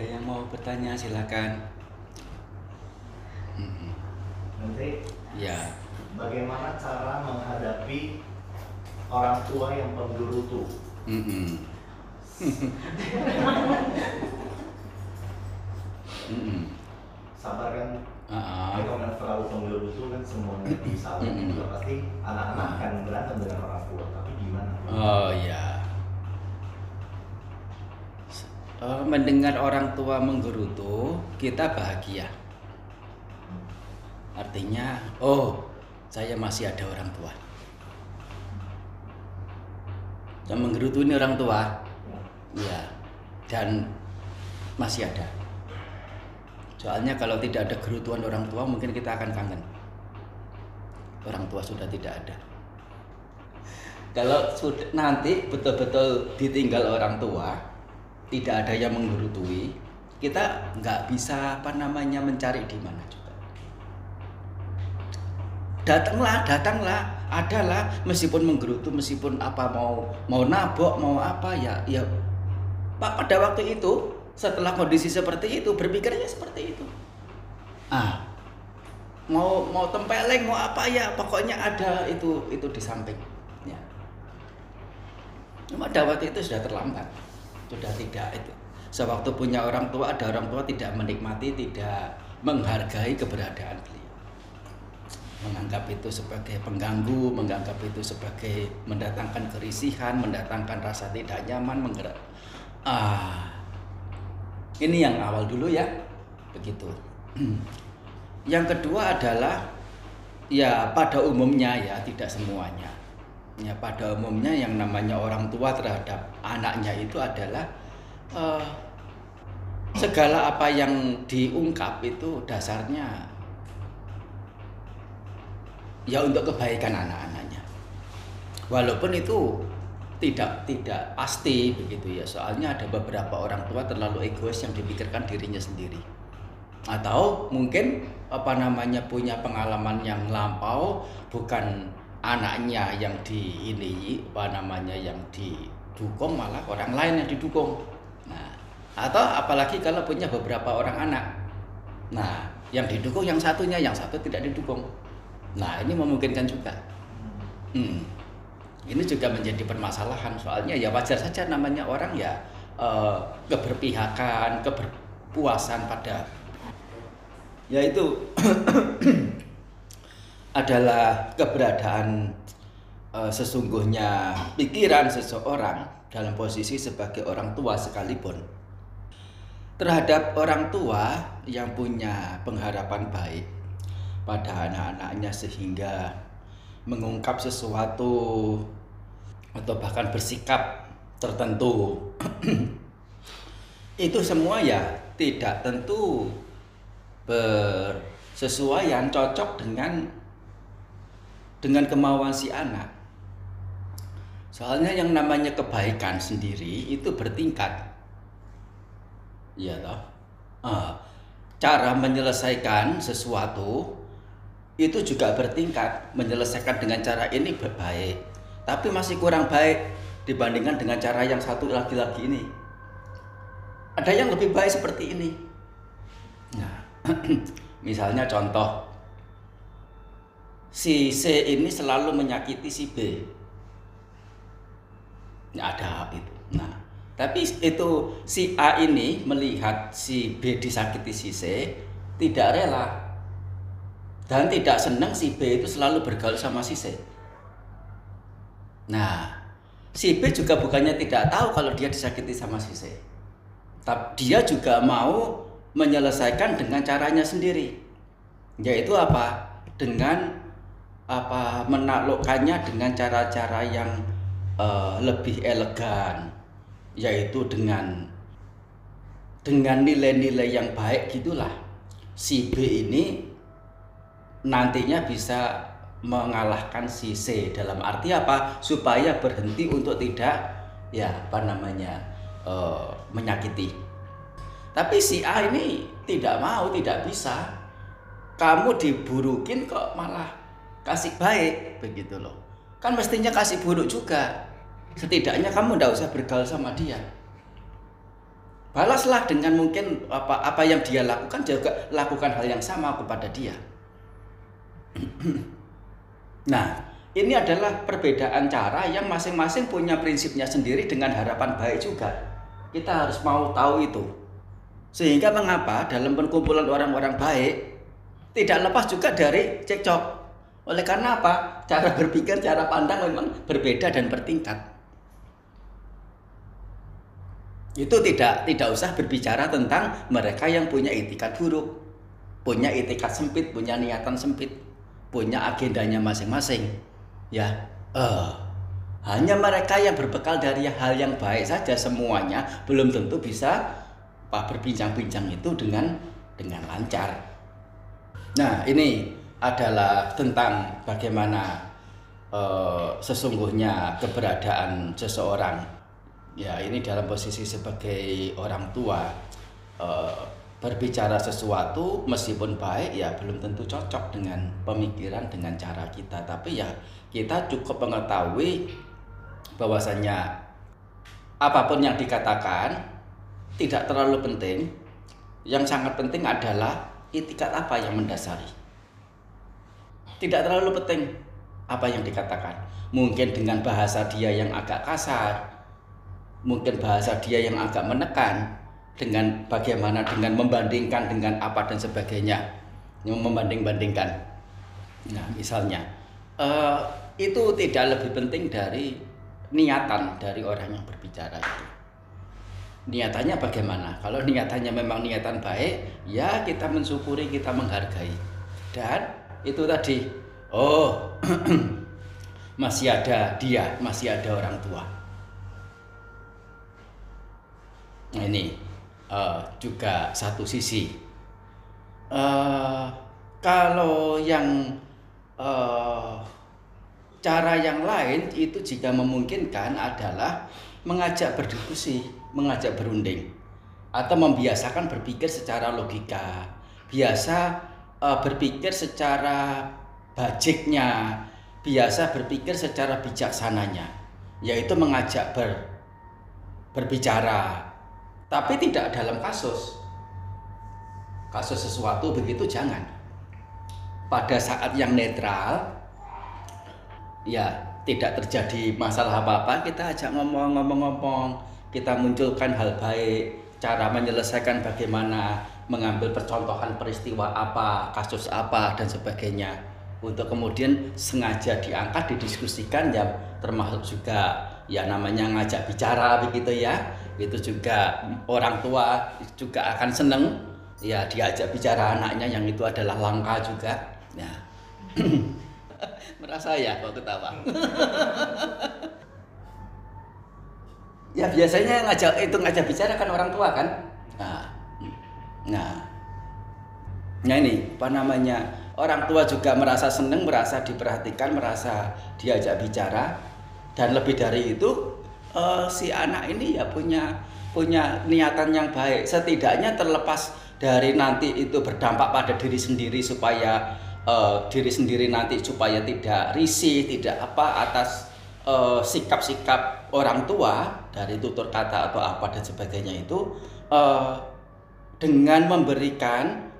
Ada yang mau bertanya silakan. Menteri, Ya, bagaimana cara menghadapi orang tua yang penggerutu? Mm-mm. Mm-mm. Sabar kan? Ah, Kalau nggak terlalu penggerutu kan semuanya bisa. Mm-mm. Juga pasti anak-anak Ah. akan berantem dengan orang tua. Tapi gimana? Oh ya. Eh, mendengar orang tua menggerutu, kita bahagia. Artinya, oh, saya masih ada orang tua. Yang menggerutu ini orang tua, ya, dan masih ada. Soalnya kalau tidak ada gerutuan orang tua, mungkin kita akan kangen. Orang tua sudah tidak ada kalau nanti betul-betul ditinggal orang tua tidak ada yang menggurutui kita nggak bisa apa namanya mencari di mana juga. Datanglah datanglah adalah meskipun menggerutu meskipun apa mau mau nabok mau apa ya ya. Pak pada waktu itu setelah kondisi seperti itu berpikirnya seperti itu. Ah mau mau tempeleng mau apa ya pokoknya ada itu itu di samping ya. Cuma pada waktu itu sudah terlambat sudah tidak itu. Sewaktu punya orang tua ada orang tua tidak menikmati tidak menghargai keberadaan beliau. Menganggap itu sebagai pengganggu menganggap itu sebagai mendatangkan kerisihan mendatangkan rasa tidak nyaman menggerak. Ah ini yang awal dulu ya. Begitu. Yang kedua adalah ya pada umumnya ya tidak semuanya ya pada umumnya yang namanya orang tua terhadap anaknya itu adalah eh, segala apa yang diungkap itu dasarnya ya untuk kebaikan anak-anaknya. Walaupun itu tidak tidak pasti begitu ya soalnya ada beberapa orang tua terlalu egois yang dipikirkan dirinya sendiri. Atau mungkin apa namanya punya pengalaman yang lampau bukan anaknya yang di ini apa namanya yang didukung malah orang lain yang didukung. Nah atau apalagi kalau punya beberapa orang anak. Nah yang didukung yang satunya yang satu tidak didukung. Nah ini memungkinkan juga. Hmm. Ini juga menjadi permasalahan. Soalnya ya wajar saja namanya orang ya eh, keberpihakan, keberpuasan pada yaitu adalah keberadaan eh, sesungguhnya pikiran seseorang dalam posisi sebagai orang tua sekalipun. Terhadap orang tua yang punya pengharapan baik pada anak-anaknya sehingga mengungkap sesuatu atau bahkan bersikap tertentu itu semua ya tidak tentu bersesuaian cocok dengan dengan kemauan si anak. Soalnya yang namanya kebaikan sendiri itu bertingkat. Ya toh? Ah, cara menyelesaikan sesuatu itu juga bertingkat. Menyelesaikan dengan cara ini baik. Tapi masih kurang baik dibandingkan dengan cara yang satu lagi-lagi ini. Ada yang lebih baik seperti ini. Nah misalnya contoh si C ini selalu menyakiti si B Nah, ada itu nah tapi itu si A ini melihat si B disakiti si C tidak rela dan tidak senang si B itu selalu bergaul sama si C. Nah, si B juga bukannya tidak tahu kalau dia disakiti sama si C. Tapi dia juga mau menyelesaikan dengan caranya sendiri. Yaitu apa? Dengan apa menaklukkannya dengan cara-cara yang eh, lebih elegan, yaitu dengan dengan nilai-nilai yang baik gitulah. Si B ini nantinya bisa mengalahkan si C. Dalam arti apa? Supaya berhenti untuk tidak ya apa namanya eh, menyakiti. Tapi si A ini tidak mau tidak bisa. Kamu diburukin kok malah kasih baik begitu loh kan mestinya kasih buruk juga setidaknya kamu tidak usah bergaul sama dia balaslah dengan mungkin apa apa yang dia lakukan juga lakukan hal yang sama kepada dia. nah, ini adalah perbedaan cara yang masing-masing punya prinsipnya sendiri dengan harapan baik juga. Kita harus mau tahu itu. Sehingga mengapa dalam perkumpulan orang-orang baik tidak lepas juga dari cekcok. Oleh karena apa? Cara berpikir, cara pandang memang berbeda dan bertingkat. Itu tidak tidak usah berbicara tentang mereka yang punya etikat buruk, punya etikat sempit, punya niatan sempit, punya agendanya masing-masing. Ya, uh, hanya mereka yang berbekal dari hal yang baik saja semuanya belum tentu bisa pak berbincang-bincang itu dengan dengan lancar. Nah, ini adalah tentang bagaimana uh, sesungguhnya keberadaan seseorang. Ya, ini dalam posisi sebagai orang tua uh, berbicara sesuatu meskipun baik ya belum tentu cocok dengan pemikiran dengan cara kita. Tapi ya kita cukup mengetahui bahwasanya apa pun yang dikatakan tidak terlalu penting. Yang sangat penting adalah itikat apa yang mendasari. Tidak terlalu penting apa yang dikatakan. Mungkin dengan bahasa dia yang agak kasar, mungkin bahasa dia yang agak menekan, dengan bagaimana dengan membandingkan dengan apa dan sebagainya, membanding-bandingkan. Nah, misalnya uh, itu tidak lebih penting dari niatan dari orang yang berbicara itu niatannya bagaimana? Kalau niatannya memang niatan baik, ya kita mensyukuri, kita menghargai. Dan itu tadi, oh masih ada dia, masih ada orang tua. Nah, ini uh, juga satu sisi. Uh, kalau yang uh, cara yang lain itu jika memungkinkan adalah mengajak berdiskusi mengajak berunding atau membiasakan berpikir secara logika, biasa uh, berpikir secara bajiknya, biasa berpikir secara bijaksananya, yaitu mengajak ber, berbicara, tapi tidak dalam kasus. Kasus sesuatu begitu jangan. Pada saat yang netral, ya tidak terjadi masalah apa-apa, kita ajak ngomong-ngomong-ngomong kita munculkan hal baik, cara menyelesaikan bagaimana, mengambil percontohan peristiwa apa, kasus apa dan sebagainya. Untuk kemudian sengaja diangkat, didiskusikan ya termasuk juga ya namanya ngajak bicara begitu ya. Itu juga orang tua juga akan seneng ya diajak bicara anaknya yang itu adalah langka juga. Ya. Merasa ya kok ketawa. ya biasanya ngajak itu ngajak bicara kan orang tua kan nah nah nah ini apa namanya orang tua juga merasa senang merasa diperhatikan merasa diajak bicara. Dan lebih dari itu uh, si anak ini ya punya punya niatan yang baik. Setidaknya terlepas dari nanti itu berdampak pada diri sendiri supaya uh, diri sendiri nanti supaya tidak risih tidak apa atas Eh, sikap-sikap uh, orang tua dari tutur kata atau apa dan sebagainya itu uh, dengan memberikan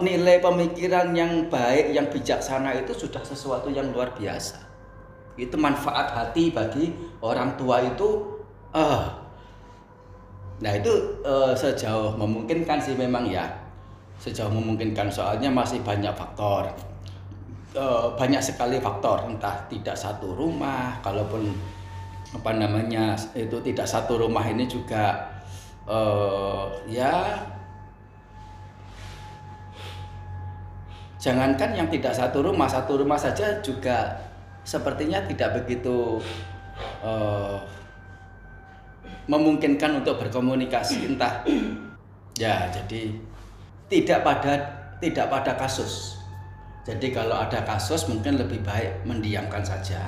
nilai pemikiran yang baik, yang bijaksana itu sudah sesuatu yang luar biasa. Itu manfaat hati bagi orang tua itu. Uh, nah itu uh, sejauh memungkinkan sih memang ya, sejauh memungkinkan soalnya masih banyak faktor Eh, banyak sekali faktor entah tidak satu rumah kalaupun apa namanya itu tidak satu rumah ini juga uh, ya jangankan yang tidak satu rumah satu rumah saja juga sepertinya tidak begitu uh, memungkinkan untuk berkomunikasi entah ya jadi tidak pada tidak pada kasus jadi kalau ada kasus mungkin lebih baik mendiamkan saja.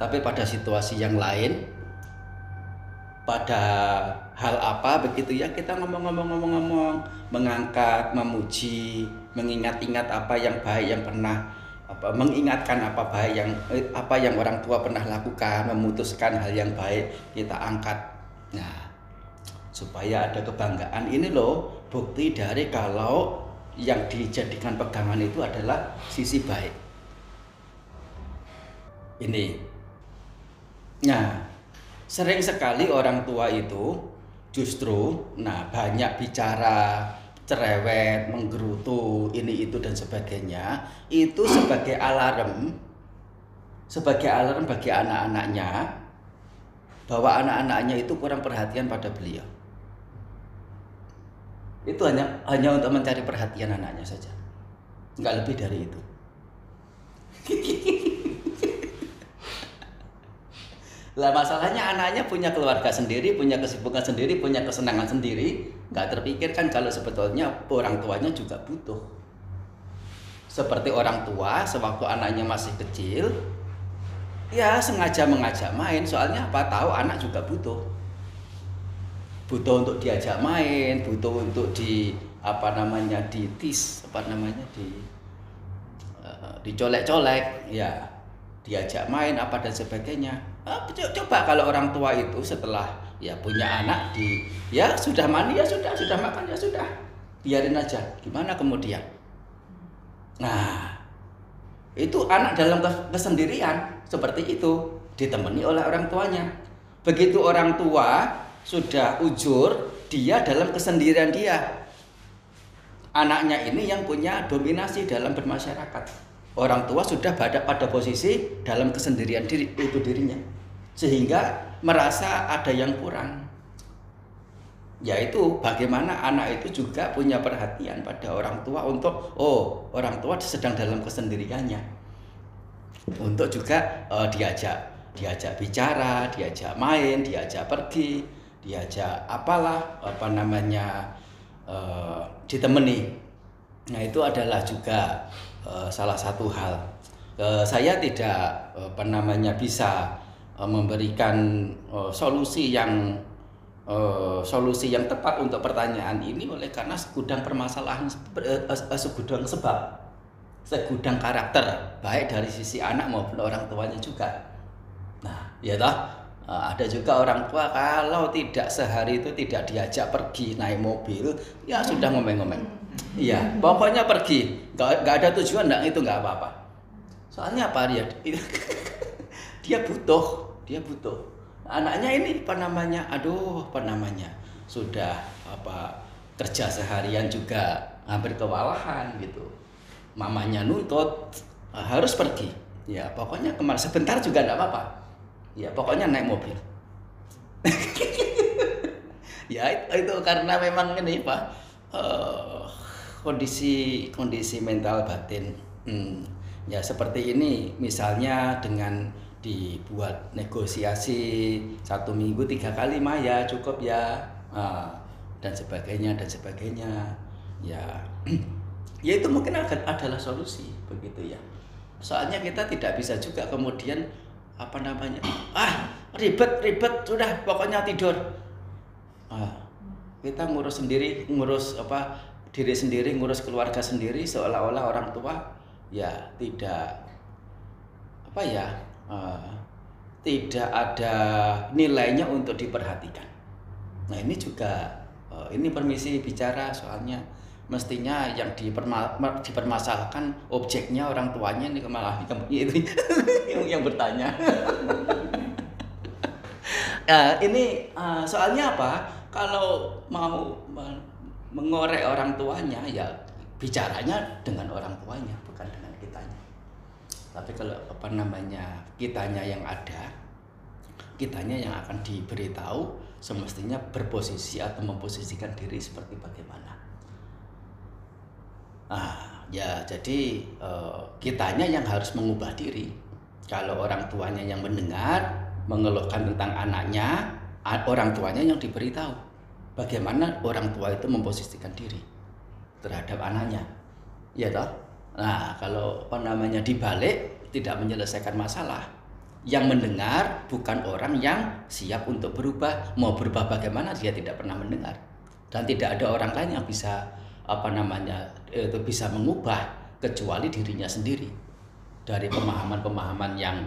Tapi pada situasi yang lain, pada hal apa begitu ya kita ngomong-ngomong-ngomong-ngomong, mengangkat, memuji, mengingat-ingat apa yang baik yang pernah apa mengingatkan apa baik yang eh, apa yang orang tua pernah lakukan, memutuskan hal yang baik kita angkat. Nah, supaya ada kebanggaan. Ini loh bukti dari kalau yang dijadikan pegangan itu adalah sisi baik. Ini. Nah sering sekali orang tua itu justru nah banyak bicara cerewet menggerutu ini itu dan sebagainya itu sebagai alarm sebagai alarm bagi anak-anaknya bahwa anak-anaknya itu kurang perhatian pada beliau. Itu hanya hanya untuk mencari perhatian anaknya saja. Nggak lebih dari itu lah masalahnya anaknya punya keluarga sendiri punya kesibukan sendiri punya kesenangan sendiri nggak terpikirkan kalau sebetulnya orang tuanya juga butuh. Seperti orang tua sewaktu anaknya masih kecil ya sengaja mengajak main. Soalnya apa? Tahu anak juga butuh. Butuh untuk diajak main, butuh untuk di apa namanya ditis, apa namanya di uh, dicolek-colek, ya. Diajak main apa dan sebagainya. Ah, coba kalau orang tua itu setelah ya punya anak di ya sudah mandi ya sudah, sudah makan ya sudah, biarin aja. Gimana kemudian? Nah, itu anak dalam kesendirian seperti itu ditemani oleh orang tuanya. Begitu orang tua sudah ujur, dia dalam kesendirian dia. Anaknya ini yang punya dominasi dalam bermasyarakat. Orang tua sudah pada pada posisi dalam kesendirian diri itu dirinya. Sehingga merasa ada yang kurang. Yaitu bagaimana anak itu juga punya perhatian pada orang tua untuk oh, orang tua sedang dalam kesendiriannya. Untuk juga uh, diajak diajak bicara, diajak main, diajak pergi, diajak apalah apa namanya uh, ditemani. Nah itu adalah juga uh, salah satu hal. Uh, saya tidak uh, apa bisa memberikan solusi yang solusi yang tepat untuk pertanyaan ini oleh karena segudang permasalahan segudang sebab segudang karakter baik dari sisi anak maupun orang tuanya juga. Nah, ya toh Eh, ada juga orang tua kalau tidak sehari itu tidak diajak pergi naik mobil, ya sudah ngomeng-ngomeng. Iya, pokoknya pergi, nggak, nggak ada tujuan, nggak itu nggak apa-apa. Soalnya apa dia? dia butuh, dia butuh. Anaknya ini apa namanya? Aduh, apa namanya? Sudah apa kerja seharian juga hampir kewalahan gitu. Mamanya nuntut harus pergi. Ya pokoknya kemarin sebentar juga enggak apa-apa ya pokoknya naik mobil ya itu, karena memang ini pak uh, kondisi kondisi mental batin. Hmm, ya seperti ini misalnya dengan dibuat negosiasi satu minggu tiga kali mah ya cukup ya. Uh, dan sebagainya dan sebagainya. Ya. Ya itu mungkin adalah solusi begitu ya. Soalnya kita tidak bisa juga kemudian apa namanya ah ribet ribet sudah pokoknya tidur. Ah, kita ngurus sendiri ngurus apa diri sendiri ngurus keluarga sendiri seolah-olah orang tua ya tidak apa ya uh, tidak ada nilainya untuk diperhatikan nah ini juga uh, ini permisi bicara soalnya mestinya yang diperma dipermasalahkan objeknya orang tuanya ini malah itu yang, yang bertanya. nah, ini uh, soalnya apa? Kalau mau mengorek orang tuanya ya bicaranya dengan orang tuanya bukan dengan kitanya. Tapi kalau apa namanya kitanya yang ada, kitanya yang akan diberitahu semestinya berposisi atau memposisikan diri seperti bagaimana. Ah, ya jadi uh, kitanya yang harus mengubah diri. Kalau orang tuanya yang mendengar, mengeluhkan tentang anaknya, orang tuanya yang diberitahu bagaimana orang tua itu memposisikan diri terhadap anaknya. Ya toh? Nah, kalau apa namanya dibalik tidak menyelesaikan masalah. Yang mendengar bukan orang yang siap untuk berubah, mau berubah bagaimana dia tidak pernah mendengar. Dan tidak ada orang lain yang bisa apa namanya itu bisa mengubah kecuali dirinya sendiri dari pemahaman-pemahaman yang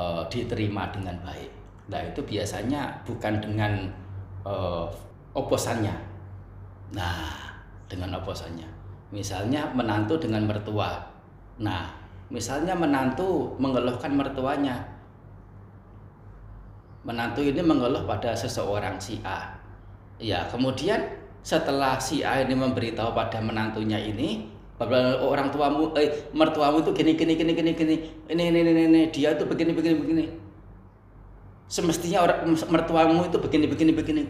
uh, diterima dengan baik. Nah itu biasanya bukan dengan uh, oposannya. Nah, dengan oposannya. Misalnya menantu dengan mertua. Nah, misalnya menantu mengeluhkan mertuanya. Menantu ini mengeluh pada seseorang si A. Ya, kemudian setelah si A ini memberitahu pada menantunya ini, orang tuamu, eh, mertuamu itu gini gini gini gini gini, ini ini ini, ini. dia itu begini begini begini. Semestinya orang mertuamu itu begini begini begini.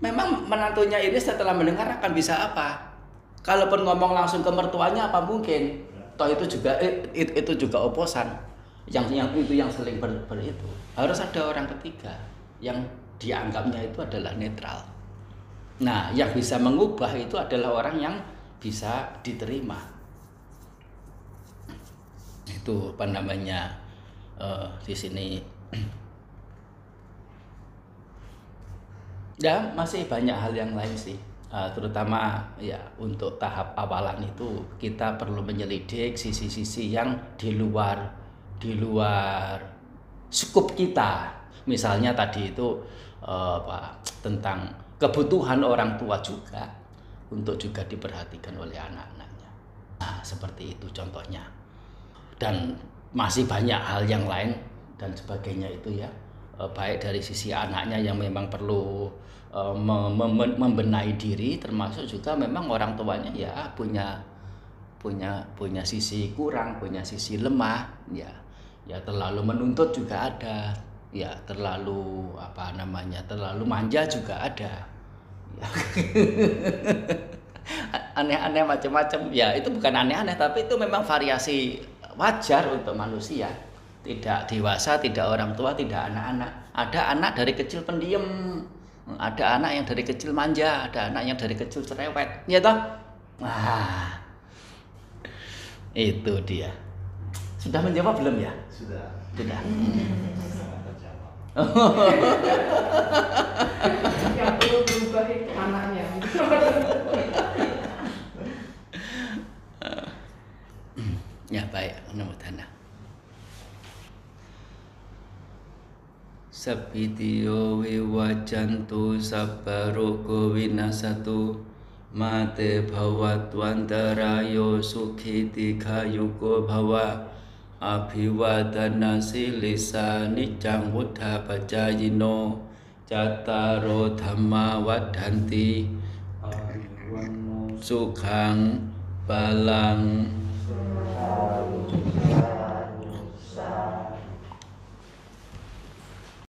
Memang menantunya ini setelah mendengar akan bisa apa? Kalaupun ngomong langsung ke mertuanya apa mungkin? Toh itu juga itu, itu juga oposan. Yang yang itu yang saling ber, ber itu. Harus ada orang ketiga yang dianggapnya itu adalah netral. Nah, yang bisa mengubah itu adalah orang yang bisa diterima. Itu apa namanya uh, di sini Ya masih banyak hal yang lain sih. Uh, terutama ya untuk tahap awalan itu kita perlu menyelidik sisi-sisi yang di luar di luar skup kita. Misalnya tadi itu uh, apa tentang kebutuhan orang tua juga untuk juga diperhatikan oleh anak-anaknya. Nah, seperti itu contohnya. Dan masih banyak hal yang lain dan sebagainya itu ya. Uh, baik dari sisi anaknya yang memang perlu Eh, membenahi diri termasuk juga memang orang tuanya ya punya punya punya sisi kurang punya sisi lemah ya ya terlalu menuntut juga ada ya terlalu apa namanya terlalu manja juga ada. Ya. aneh-aneh macam-macam. Ya itu bukan aneh-aneh tapi itu memang variasi wajar untuk manusia tidak dewasa tidak orang tua tidak anak-anak ada anak dari kecil pendiam ada anak yang dari kecil manja, ada anak yang dari kecil cerewet. Ya toh? Nah, itu dia. Sudah menjawab belum ya? Sudah. Sudah. Terjawab. yang perlu berubah itu anaknya. ya baik, สัพพิติโอวิวัจันตุสัพพโรโกวินาสตุมาเตภวัตวันตรายโสุขิติขายุโกภวะอภิวาตนาสิลิสานิจังวุธาปจายโนจัตตารโอธรรมาวัฏันติสุขังบาลัง